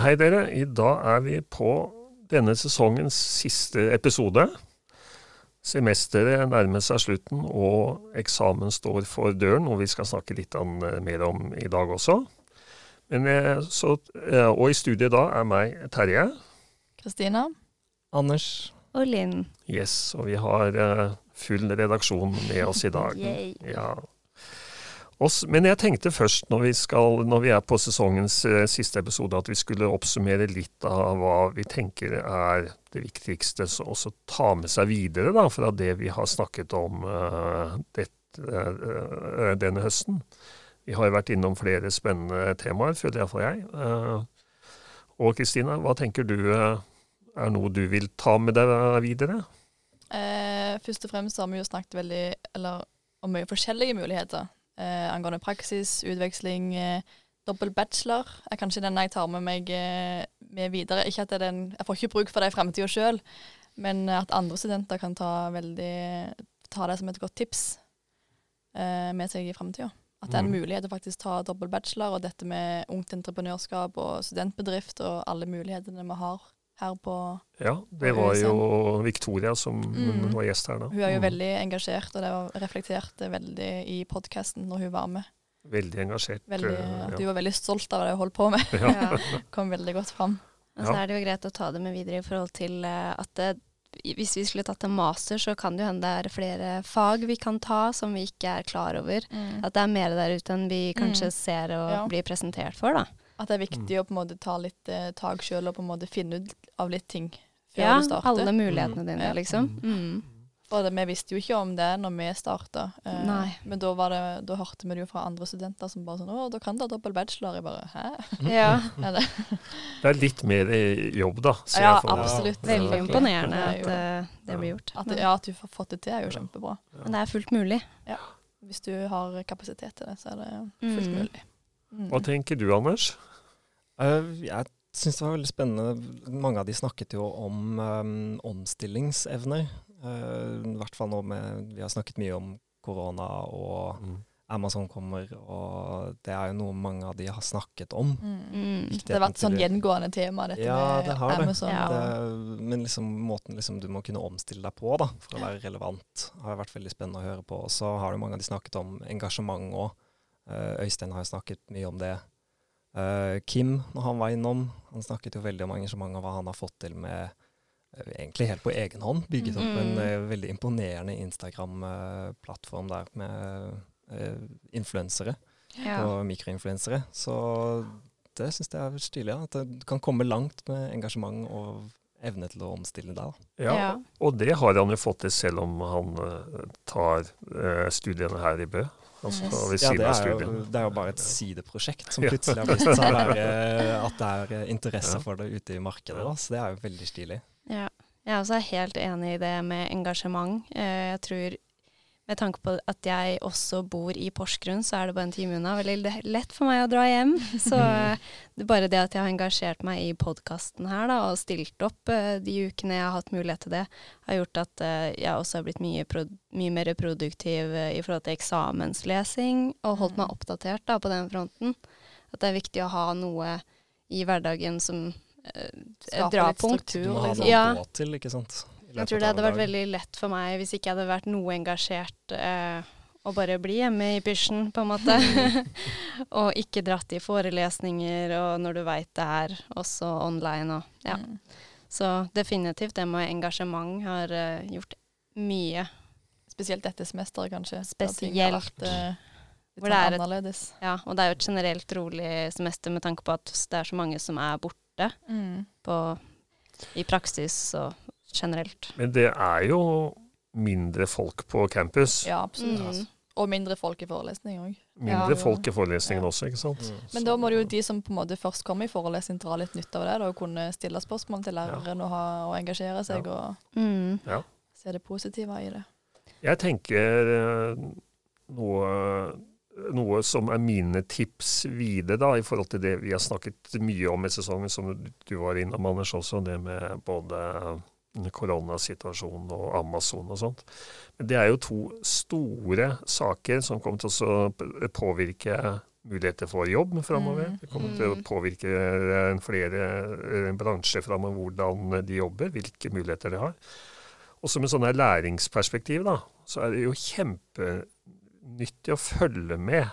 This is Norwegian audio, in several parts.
Hei dere, i dag er vi på denne sesongens siste episode. Semesteret nærmer seg slutten, og eksamen står for døren, og vi skal snakke litt om, mer om i dag også. Men, så, og i studiet da er meg, Terje. Kristina. Anders. Og Linn. Yes, og vi har full redaksjon med oss i dag. ja. Oss, men jeg tenkte først, når vi, skal, når vi er på sesongens eh, siste episode, at vi skulle oppsummere litt av hva vi tenker er det viktigste å ta med seg videre da, fra det vi har snakket om uh, dette, uh, denne høsten. Vi har vært innom flere spennende temaer, føler iallfall jeg. Uh, og Kristina, hva tenker du er noe du vil ta med deg videre? først og fremst har vi jo snakket veldig, eller, om mye forskjellige muligheter eh, angående praksis, utveksling, eh, dobbel bachelor er kanskje den jeg tar med meg eh, med videre. Ikke at den, Jeg får ikke bruk for det i framtida sjøl, men at andre studenter kan ta, veldig, ta det som et godt tips eh, med seg i framtida. At det er en mm. mulighet å faktisk ta dobbel bachelor, og dette med ungt entreprenørskap og studentbedrift og alle mulighetene vi har her på Ja, det var jo Victoria som mm. var gjest her da. Hun er jo mm. veldig engasjert, og det var reflektert veldig i podkasten når hun var med. Veldig engasjert. Veldig, uh, ja. Du var veldig stolt av det hun holdt på med. Ja. Kom veldig godt fram. Og så er det jo greit å ta det med videre i forhold til uh, at det, hvis vi skulle tatt en master, så kan det jo hende det er flere fag vi kan ta som vi ikke er klar over. Mm. At det er mer der ute enn vi kanskje mm. ser og ja. blir presentert for, da. At det er viktig mm. å på en måte ta litt eh, tak sjøl og på en måte finne ut av litt ting før ja, du starter. Ja, alle mulighetene dine, liksom. Mm. Og det, vi visste jo ikke om det når vi starta, eh, men da, det, da, hørte vi det jo fra andre studenter som bare sånn 'Å, da kan du ha dobbel bachelor.' Jeg bare 'hæ?' Ja. er det? det er litt mer jobb, da. ja, absolutt. Veldig imponerende at uh, det blir gjort. At, ja, at du har fått det til, er jo kjempebra. Men det er fullt mulig. Ja. Hvis du har kapasitet til det, så er det fullt mm. mulig. Mm. Hva tenker du, Anders? Uh, jeg syns det var veldig spennende. Mange av de snakket jo om um, omstillingsevner. Uh, I hvert fall nå med Vi har snakket mye om korona og mm. Amazon kommer, og det er jo noe mange av de har snakket om. Mm. Det har vært sånn gjengående tema, dette ja, med det har Amazon. Det. Ja. det men liksom måten liksom du må kunne omstille deg på da, for å være relevant, har vært veldig spennende å høre på. Og så har jo mange av de snakket om engasjement òg. Uh, Øystein har jo snakket mye om det. Uh, Kim, når han var innom, han snakket jo veldig om engasjementet og hva han har fått til med uh, Egentlig helt på egen hånd. Bygget opp mm. en uh, veldig imponerende Instagram-plattform der med influensere ja. og mikroinfluensere. Så det syns jeg er stilig. Ja. At det kan komme langt med engasjement og evne til å omstille deg. Ja, ja, og det har han jo fått til selv om han tar studiene her i Bø. Altså, yes. ja, det er, jo, det er, jo, bare et sideprosjekt som plutselig har vist seg at det er eh, interesse for det ute i markedet. Da. Så det er jo veldig stilig. Ja. Jeg er også helt enig i det med engasjement. Eh, jeg tror med tanke på at jeg også bor i Porsgrunn, så er det bare en time unna. Veldig lett for meg å dra hjem. Så det er bare det at jeg har engasjert meg i podkasten her da, og stilt opp uh, de ukene jeg har hatt mulighet til det, har gjort at uh, jeg også har blitt mye, mye mer produktiv uh, i forhold til eksamenslesing, og holdt meg mm. oppdatert da, på den fronten. At det er viktig å ha noe i hverdagen som Skaper drapunkt. Du må ha liksom. noe å gå til, ikke sant. Jeg tror det hadde vært veldig lett for meg hvis ikke jeg hadde vært noe engasjert eh, å bare bli hjemme i pysjen, på en måte. og ikke dratt i forelesninger, og når du veit det er også online og ja. Mm. Så definitivt det med engasjement har uh, gjort mye. Spesielt dette semesteret, kanskje. Spesielt. Vært, uh, er sånn annerledes. Et, ja, og det er jo et generelt rolig semester med tanke på at det er så mange som er borte mm. på, i praksis og generelt. Men det er jo mindre folk på campus. Ja, absolutt. Mm. Og mindre folk i forelesning òg. Mindre ja. folk i forelesningen ja. også, ikke sant. Mm. Men da må det jo de som på en måte først kommer i forelesning, dra litt nytte av det. Da, og kunne stille spørsmål til læreren og, ha, og, engasjere seg og mm. se det positive i det. Jeg tenker eh, noe, noe som er mine tips videre da, i forhold til det vi har snakket mye om i sesongen, som du var innom, Anders, også. Det med både koronasituasjonen og Amazon og sånt. Men det er jo to store saker som kommer til å påvirke muligheter for jobb framover. Mm. Det kommer til å Mm. påvirke eh, flere eh, bransjer framover, hvordan de jobber, hvilke muligheter de har. Og som en sånn læringsperspektiv, da, så er det jo kjempenyttig å følge med.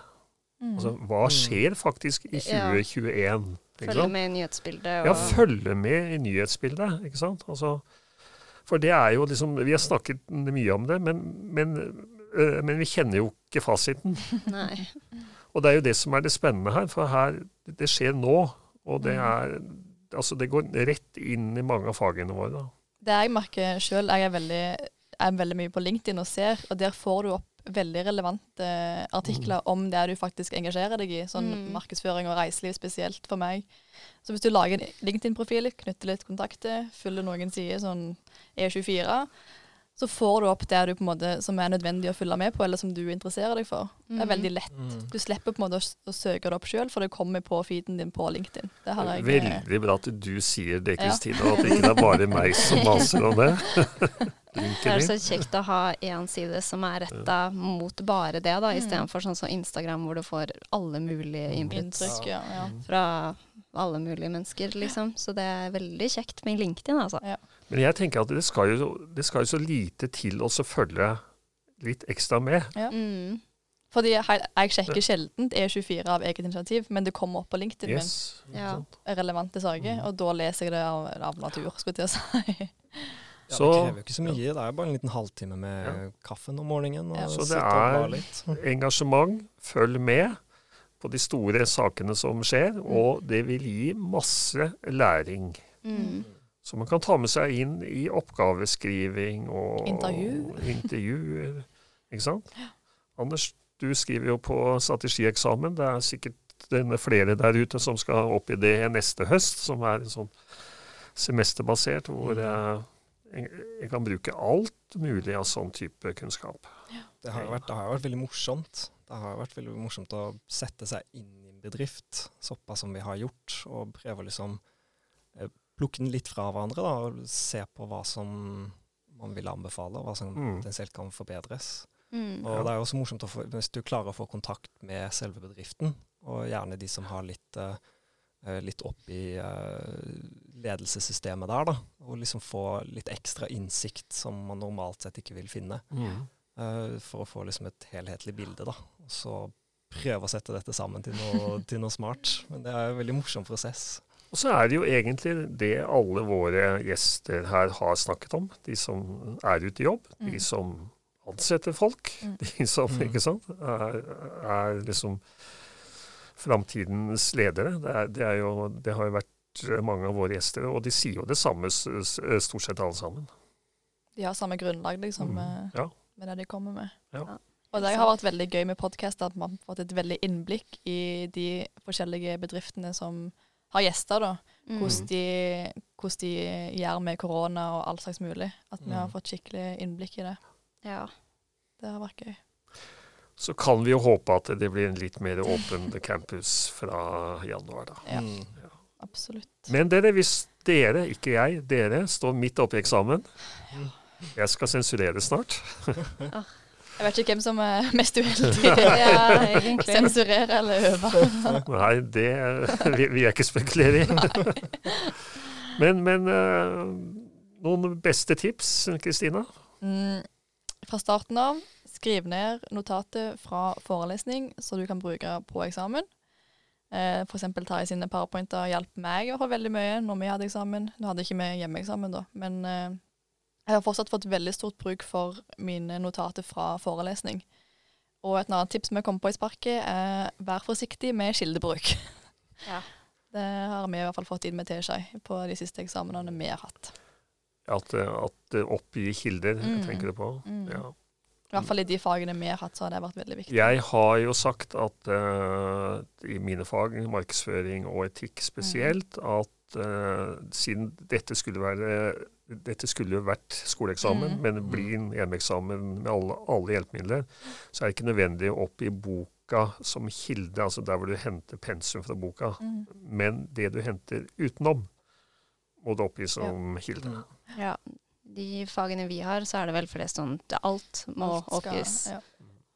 Mm. Altså, hva skjer faktisk i 2021? ikke Følge med i nyhetsbildet. Ja, følge med i nyhetsbildet, ikke sant. Altså, for det er jo liksom Vi har snakket mye om det, men, men, øh, men vi kjenner jo ikke fasiten. nei. Og det er jo det som er det spennende her, for her det skjer nå. Og det Mm. er Altså, det går rett inn i mange av fagene våre. da. Det jeg merker sjøl, jeg er veldig, er veldig mye på LinkedIn og ser, og der får du opp veldig relevante artikler om det du faktisk engasjerer deg i. Sånn Mm. markedsføring og reiseliv spesielt for meg. Så hvis du lager en LinkedIn-profil, knytter litt kontakter, følger noen sider, sånn E24, så får du opp det du på en måte, som er nødvendig å følge med på, eller som du interesserer deg for. Det er Mm. veldig lett. Mm. Du slipper på en måte å, å søke det opp sjøl, for det kommer på feeden din på LinkedIn. Det har jeg Veldig bra at du sier det, Ja. Og at det ikke er bare meg som maser om det. Det er så kjekt å ha én side som er retta mot bare det, da, Mm. istedenfor sånn som Instagram, hvor du får alle mulige inputs inntrykk. Ja, ja. fra alle mulige mennesker, liksom. Så det er veldig kjekt med LinkedIn, altså. Men jeg tenker at det skal jo, det skal jo så lite til å følge litt ekstra med. Ja. Mm. Fordi jeg, sjekker sjelden E24 av eget initiativ, men det kommer opp på LinkedIn. Yes. min. Ja. relevante saker, Mm. og da leser jeg det av, av natur, skulle jeg til å si. Ja, Så- det krever jo ikke så mye. Det er bare en liten halvtime med Ja. kaffen om morgenen. Og Ja. Så det er- Engasjement, følg med på de store sakene som skjer, Mm. og det vil gi masse læring. Mm. Som man kan ta med seg inn i oppgaveskriving og Intervju. intervjuer. Ikke sant? Anders, du skriver jo på strategieksamen. Det er sikkert denne flere der ute som skal opp i det neste høst, som er en sånn semesterbasert, hvor Mm. Jeg, kan bruke alt mulig av sånn type kunnskap. Det har jo vært, det har jo vært veldig morsomt. Det har jo vært veldig morsomt å sette seg inn i en bedrift såpass som vi har gjort, og prøve å liksom eh, plukke den litt fra hverandre da, og se på hva som man vil anbefale, og hva som Mm. potensielt kan forbedres. Mm. Og det er jo også morsomt å få, hvis du klarer å få kontakt med selve bedriften, og gjerne de som har litt, eh, litt opp i eh, ledelsessystemet der, da, og liksom få litt ekstra innsikt som man normalt sett ikke vil finne, eh, for å få liksom et helhetlig bilde, da. Og så prøve å sette dette sammen til noe, til noe smart. Men det er en veldig morsom prosess. Og så er det jo egentlig det alle våre gjester her har snakket om. De som er ute i jobb, de Mm. som ansetter folk. Mm. De som Mm. ikke sant, er, er liksom framtidens ledere. Det, er, det, er jo, det har jo vært mange av våre gjester, og de sier jo det samme s- stort sett alle sammen. De har samme grunnlag, liksom, Mm. med, Ja. med det de kommer med. Ja. Ja. Og det har vært veldig gøy med podkast, at man har fått et veldig innblikk i de forskjellige bedriftene som har gjester, da. Mm. Hvordan de, hvordan de gjør med korona og all slags mulig. At vi har Mm. fått skikkelig innblikk i det. Ja. Det har vært gøy. Så kan vi jo håpe at det blir en litt mer åpen campus fra januar, da. Ja. Absolutt. Men dere, hvis dere, ikke jeg, dere står midt oppe i eksamen Jeg skal sensurere snart. Jeg vet ikke hvem som er mest uheldig. ja. Sensurere eller øve. Nei, det vil vil jeg ikke spekulere i. Men, men eh, noen beste tips, Kristina? Mm, fra starten av, skriv ned notatet fra forelesning, så du kan bruke på eksamen. Eh, for eksempel Terje sine powerpointer hjalp meg å få veldig mye når vi hadde eksamen. Nå hadde ikke vi hjemmeeksamen da, men eh, jeg har fortsatt fått veldig stort bruk for mine notater fra forelesning. Og et annet tips vi kom på i sparket, er vær forsiktig med kildebruk. Ja. Det har vi i hvert fall fått inn med teskje på de siste eksamenene vi har hatt. At, eh, at det oppgir kilder, Mm. tenker du på? Mm. Ja. I hvert fall i de fagene vi har hatt, så har det vært veldig viktig. Jeg har jo sagt at uh, i mine fag, markedsføring og etikk spesielt, Mm. at uh, siden dette skulle være dette skulle jo vært skoleeksamen, Mm. men det blir en hjemmeeksamen med alle, alle hjelpemidler, så er det ikke nødvendig å oppgi boka som kilde, altså der hvor du henter pensum fra boka. Mm. Men det du henter utenom, må du oppgi som kilde. Mm. ja. De fagene vi har, så er det vel flest sånn at Alt må Alt skal- oppgis. ja.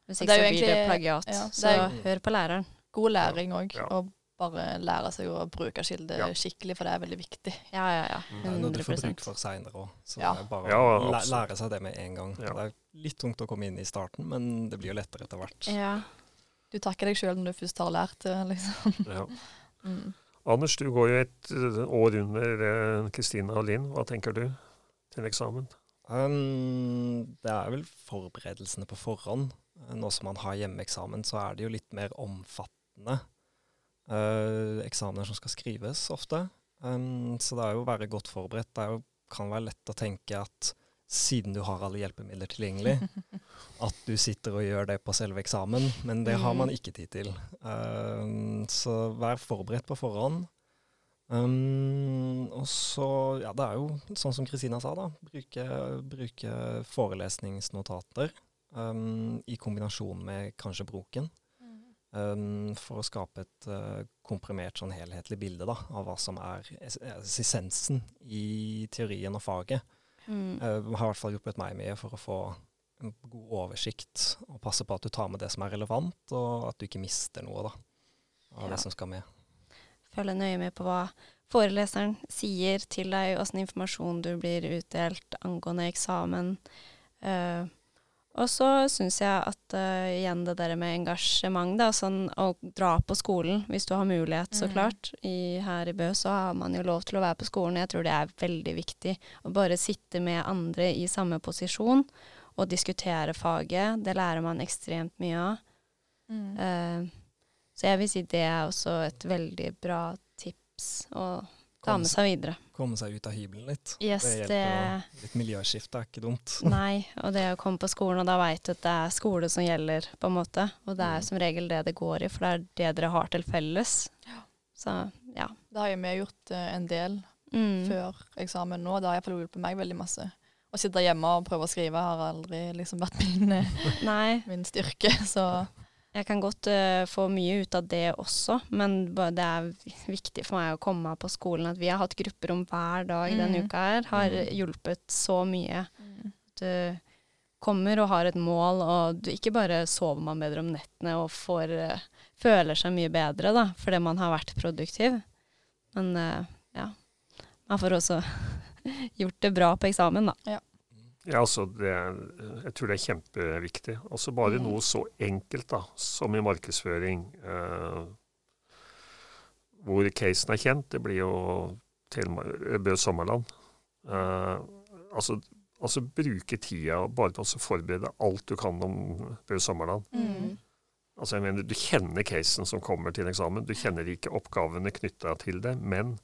Hvis Det ikke er så jo blir det plagiat. ja, det så jo- hør på læreren. God læring òg. Ja. Og bare lære seg å bruke kilde Ja. skikkelig, for det er veldig viktig. Ja, ja, ja. Det er noe du får 100 bruk for seinere òg. Så Ja. det er bare Ja, å læ lære seg det med en gang. Ja. Det er litt tungt å komme inn i starten, men det blir jo lettere etter hvert. Ja. Du takker deg sjøl når du først har lært det, liksom. Ja. Mm. Anders, du går jo et eh, år under eh, Kristina og Linn. Hva tenker du til eksamen? Um, det er vel forberedelsene på forhånd. Nå som man har hjemmeeksamen, så er det jo litt mer omfattende uh, eksamener som skal skrives ofte. Um, så det er jo å være godt forberedt. Det jo, kan være lett å tenke at siden du har alle hjelpemidler tilgjengelig, at du sitter og gjør det på selve eksamen, men det har man ikke tid til. Um, så vær forberedt på forhånd. Um, og så, ja, det er jo sånn som Kristina sa, da. Bruke, bruke forelesningsnotater um, i kombinasjon med kanskje broken. Um, for å skape et uh, komprimert, sånn helhetlig bilde da, av hva som er essensen i teorien og faget. Mm. Uh, har i hvert fall hjulpet meg mye for å få en god oversikt, og passe på at du tar med det som er relevant, og at du ikke mister noe da, av Ja. det som skal med. Følge nøye med på hva foreleseren sier til deg, åssen informasjon du blir utdelt angående eksamen. Uh, og så syns jeg at uh, igjen det der med engasjement, da, sånn å dra på skolen hvis du har mulighet, så mm. klart. I, her i Bø så har man jo lov til å være på skolen. Jeg tror det er veldig viktig å bare sitte med andre i samme posisjon og diskutere faget. Det lærer man ekstremt mye av. Mm. Eh, så jeg vil si det er også et veldig bra tips å ta med seg, videre. komme seg ut av hybelen litt. Yes, det det hjelper. Det... Litt miljøskifte er ikke dumt. Nei, og det å komme på skolen, og da veit du at det er skole som gjelder, på en måte. Og det er Mm. som regel det det går i, for det er det dere har til felles. Så ja. Det har jo vi gjort eh, en del Mm. før eksamen nå. Det har iallfall hjulpet meg veldig masse. Å sitte hjemme og prøve å skrive har aldri liksom vært min, eh, min styrke, så jeg kan godt uh, få mye ut av det også, men det er viktig for meg å komme på skolen. At vi har hatt grupperom hver dag denne Mm. uka her, har Mm. hjulpet så mye. du kommer og har et mål, og du, ikke bare sover man bedre om nettene og får, uh, føler seg mye bedre da, fordi man har vært produktiv. Men uh, ja, man får også gjort det bra på eksamen, da. Ja, altså det Jeg tror det er kjempeviktig. Altså bare Mm. noe så enkelt da, som i markedsføring, eh, hvor casen er kjent. Det blir jo Bø Sommerland. Eh, altså, altså bruke tida bare til å forberede alt du kan om Bø Sommerland. Mm. Altså jeg mener, Du kjenner casen som kommer til eksamen, du kjenner ikke oppgavene knytta til det, men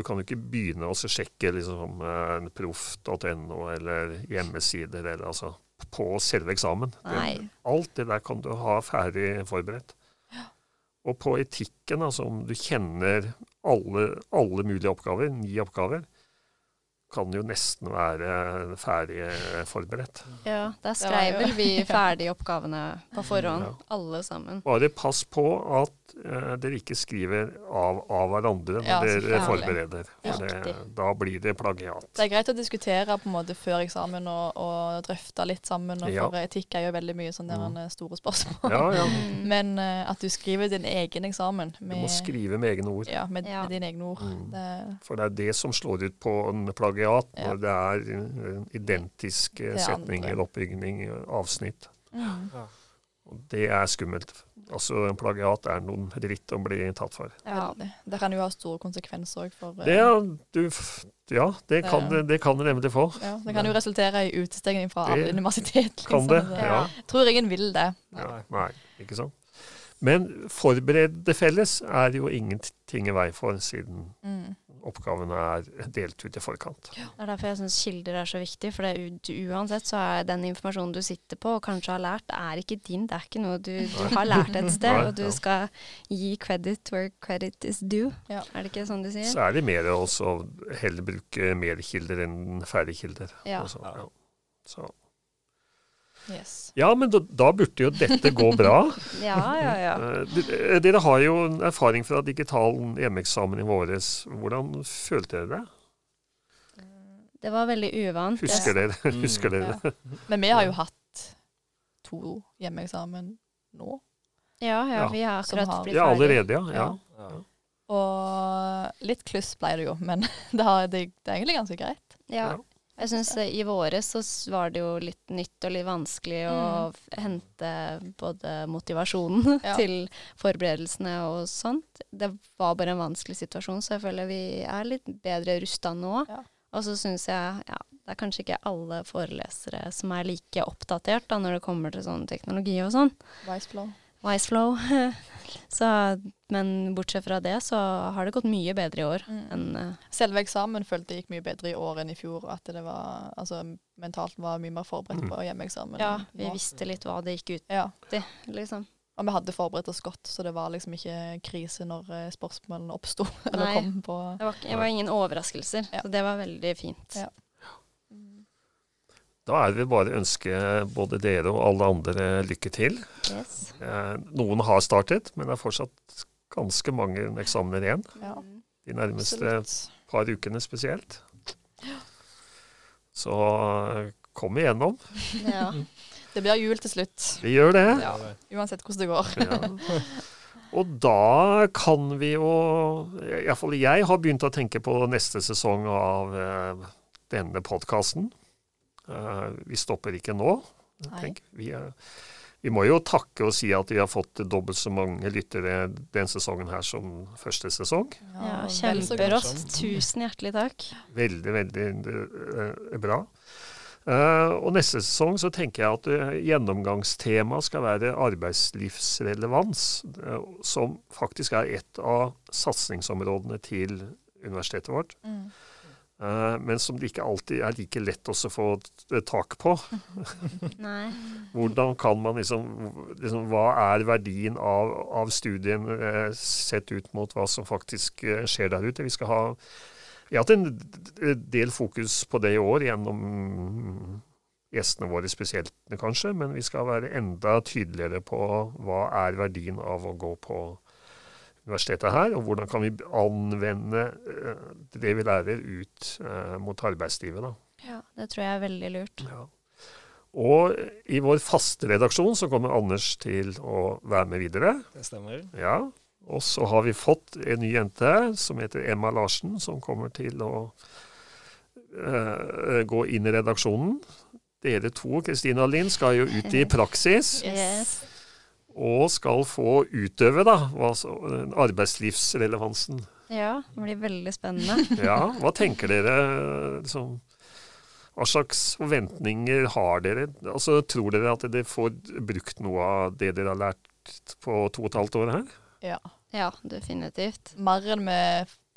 du kan jo ikke begynne å sjekke liksom, eh, proff.no eller hjemmesider eller, altså, på selve eksamen. Det, alt det der kan du ha ferdig forberedt. Og på etikken, altså om du kjenner alle, alle mulige oppgaver, ni oppgaver, kan jo nesten være ferdig forberedt. Ja, der Det skrev vel vi ferdig oppgavene på forhånd, Ja. alle sammen. Bare pass på at uh, dere ikke skriver av, av hverandre når Ja, dere forbereder. For det, da blir det plagiat. Det er greit å diskutere på en måte før eksamen og, og drøfte litt sammen, og Ja. for etikk er jo veldig mye sånn der Mm. en store spørsmål. Ja, ja. Mm. Men uh, at du skriver din egen eksamen Du må skrive med egne ord. ja, med, Ja. med dine egne ord. Mm. Det, For det er det som slår ut på en plagiat, Ja. når det er eh, identiske Det setninger, oppbygning, avsnitt. mm. Og det er skummelt. Altså, en plagiat er noen dritt å bli tatt for. Ja. Det, Det kan jo ha store konsekvenser òg for eh, Det, er- du, ja, det kan det, det kan det nemlig få. ja, Det kan jo resultere i utestengning fra alle universitet. Kan det, ja. Jeg tror ingen vil det. Ja, nei, ikke sant. Men forberede felles er jo ingenting i vei for, siden Mm. Oppgavene er delt ut i forkant. Det er derfor jeg syns kilder er så viktig. For det, uansett så er den informasjonen du sitter på og kanskje har lært, er ikke din. Det er ikke noe du, du har lært et sted, Nei, og du ja. skal gi credit where credit is due. Ja. Er det ikke sånn du sier? Så er det mer også heller bruke mer kilder enn ferdigkilder. Ja. Altså, ja. Så. Yes. ja, men da, da burde jo dette gå bra. Ja, ja, ja. Eh, eh, Dere har jo erfaring fra digital hjemmeeksamen i våres. Hvordan følte dere det? Det var veldig uvant. Husker dere, Mm. husker dere det? Men vi har jo hatt to hjemmeeksamen nå. Ja, ja, Ja. vi har akkurat har- blitt Ja, ferdig. allerede, ja. ja. Ja. Og litt kluss ble det jo, men det, har, det, det er egentlig ganske greit. Ja. Jeg syns i våres så var det jo litt nytt og litt vanskelig å Mm. hente både motivasjonen Ja. til forberedelsene og sånt. Det var bare en vanskelig situasjon, så jeg føler vi er litt bedre rusta nå. Ja. Og så syns jeg ja, det er kanskje ikke alle forelesere som er like oppdatert da, når det kommer til sånn teknologi og sånn. Wiseflow. Wiseflow. så, men bortsett fra det så har det gått mye bedre i år Mm. enn uh, Selve eksamen følte jeg gikk mye bedre i år enn i fjor. At det var, altså mentalt var mye mer forberedt Mm. på hjemmeeksamen. Ja, vi nå. visste litt hva det gikk ut Ja, i, liksom. og vi hadde forberedt oss godt, så det var liksom ikke krise når eh, spørsmålene oppsto. Eller Nei. kom på Det var, det var ingen overraskelser, Ja. så det var veldig fint. Ja. Da er det bare å ønske både dere og alle andre lykke til. Yes. Eh, Noen har startet, men det er fortsatt ganske mange eksamener igjen. Ja. De nærmeste Absolutt. par ukene spesielt. Så eh, kom igjennom. Ja. Det blir jul til slutt. Vi gjør det. Ja. Uansett hvordan det går. Ja. Og da kan vi jo Iallfall jeg har begynt å tenke på neste sesong av eh, denne podkasten. Eh, vi stopper ikke nå. Vi, er, vi må jo takke og si at vi har fått dobbelt så mange lyttere den sesongen her som første sesong. ja, kjemperått. Tusen hjertelig takk. Veldig, veldig eh, bra. Uh, og neste sesong så tenker jeg at uh, gjennomgangstemaet skal være arbeidslivsrelevans, uh, som faktisk er et av satsingsområdene til universitetet vårt. Mm. Eh, men som det ikke alltid er like lett å få tak på. Hvordan kan man liksom, liksom Hva er verdien av, av studien eh, sett ut mot hva som faktisk eh, skjer der ute? Vi skal ha Vi har hatt en del fokus på det i år gjennom gjestene våre spesielt, kanskje, men vi skal være enda tydeligere på hva er verdien av å gå på universitetet her, og hvordan kan vi anvende eh, det vi lærer ut eh, mot arbeidslivet. da. Ja, det tror jeg er veldig lurt. Ja. Og i vår faste redaksjon så kommer Anders til å være med videre. Det stemmer. Ja. Og så har vi fått en ny jente som heter Emma Larsen, som kommer til å uh, gå inn i redaksjonen. Dere to, Kristina og Linn, skal jo ut i praksis Yes. Og skal få utøve da, hva så, arbeidslivsrelevansen. Ja, det blir veldig spennende. Ja, hva tenker dere? Liksom, hva slags forventninger har dere? Altså, tror dere at dere får brukt noe av det dere har lært på to og et halvt år her? Ja. Ja, definitivt. Mer enn vi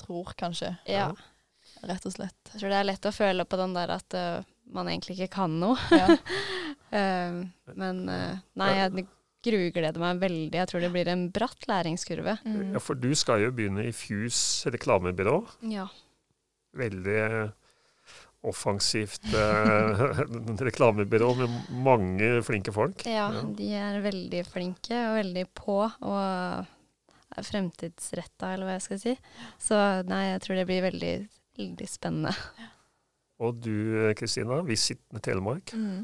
tror, kanskje. Ja. Rett og slett. Jeg tror det er lett å føle på den der at uh, man egentlig ikke kan noe. Ja. uh, men uh, nei, jeg grugleder meg veldig. Jeg tror det blir en bratt læringskurve. Mm. Ja, For du skal jo begynne i FUS reklamebyrå. Ja. Veldig offensivt eh, reklamebyrå med mange flinke folk. ja, Ja. de er veldig flinke og veldig på. Og fremtidsretta, eller hva jeg skal si. Så nei, jeg tror det blir veldig, veldig spennende. Og du, Kristina, Visit Telemark. Mm.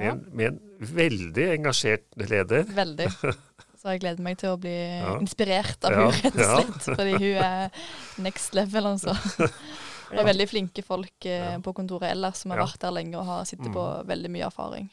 Med, Ja, en- med en veldig engasjert leder. veldig. Så jeg gleder meg til å bli Ja. inspirert av Ja, hun rett og ja. slett. Fordi hun er next level, altså. Det er veldig flinke folk eh, Ja. på kontoret ellers som har Ja. vært der lenge og har sittet på Mm. veldig mye erfaring.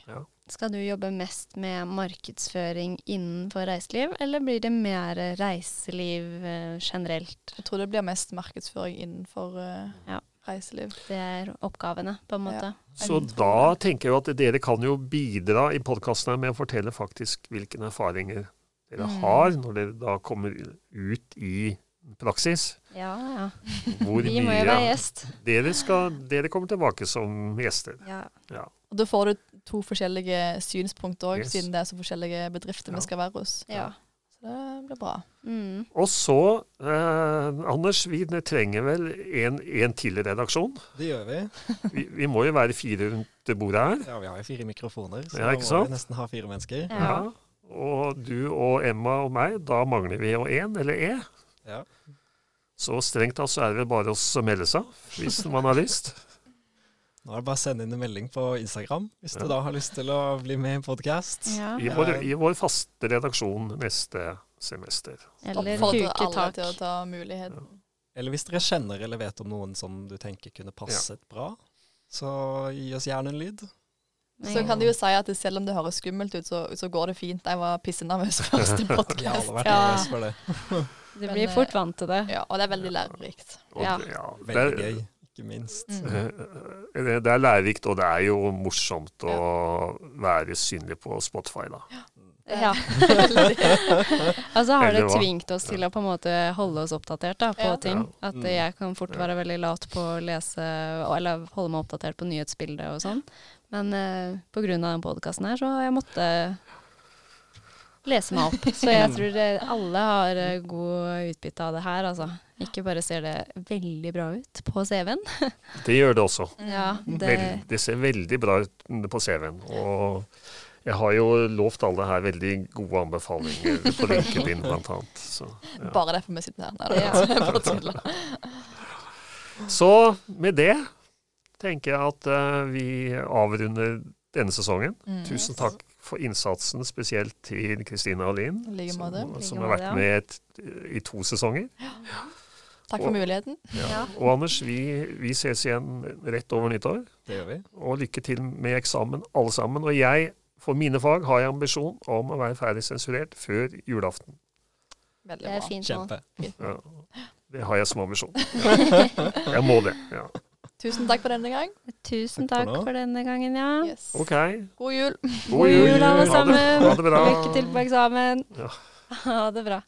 Skal du jobbe mest med markedsføring innenfor reiseliv, eller blir det mer reiseliv eh, generelt? Jeg tror det blir mest markedsføring innenfor eh, Ja. Reiseliv. Det er oppgavene, på en måte. Så da tenker jeg at dere kan jo bidra i podkasten med å fortelle faktisk hvilke erfaringer dere Mm. har når dere da kommer ut i praksis. Ja, ja. Hvor Vi må jo være gjest. dere, skal, dere kommer tilbake som gjester. Ja. Og da får du to forskjellige synspunkter òg, Yes. siden det er så forskjellige bedrifter Ja. vi skal være hos. ja. Så det blir bra. Mm. Og så, eh, Anders, vi trenger vel en, en til redaksjon. Det gjør vi. Vi, vi må jo være fire rundt det bordet her. Ja, vi har jo fire mikrofoner, så Ja, da må sant? vi nesten ha fire mennesker. Ja. Og du og Emma og meg, da mangler vi jo én, eller E. Ja. Så strengt tatt så er det vel bare oss å melde seg, hvis man har lyst. Nå er det bare å sende inn en melding på Instagram hvis Ja. du da har lyst til å bli med i podkast. Ja. I vår, I vår faste redaksjon neste semester. Eller huke alle tak. til å ta muligheten. Eller hvis dere kjenner eller vet om noen som du tenker kunne passet bra, så gi oss gjerne en lyd. Så kan du jo si at selv om det høres skummelt ut, så, så går det fint. Jeg var pissenervøs første podkast. Ja. Du blir fort vant til det. Ja, og det er veldig lærerikt. Ja. det- ja, Veldig gøy, ikke minst. Mm. Eh, Det er lærerikt, og det er jo morsomt å være synlig på Spotify, da. Ja. Ja. Altså har det tvingt oss til å på en måte holde oss oppdatert da, på Ja. ting. At Mm. jeg kan fort være veldig lat på å lese, eller holde meg oppdatert på nyhetsbildet og sånn. Men uh, på grunn av den podkasten her, så har jeg måttet lese meg opp. Så jeg tror det, alle har eh, god utbytte av det her, altså. Ikke bare ser det veldig bra ut på CV-en. Det gjør det også. Ja, det, Vel, det ser veldig bra ut på CV-en. Og jeg har jo lovt alle her veldig gode anbefalinger på LinkedIn, annet. Ja. Bare derfor vi sitter her. Nei, det Ja. er. Så med det tenker jeg at uh, vi avrunder denne sesongen. Mm. Tusen takk for innsatsen, spesielt til Kristina Ahlin, som, som har vært med et, i to sesonger. Takk for Og- muligheten. Ja. Og Anders, vi, vi ses igjen rett over nyttår. Det gjør vi. Og lykke til med eksamen, alle sammen. Og jeg, for mine fag, har jeg ambisjon om å være ferdig sensurert før julaften. Veldig det er bra. fint. Kjempe. Ja. Det har jeg som ambisjon. Ja. Jeg må det. Ja. Tusen takk for denne gang. Tusen Takk takk for for denne gangen, ja. Yes. OK. God jul. God jul, alle Ha det- sammen. Ha det bra. Lykke til på eksamen. Ja. Ha det bra.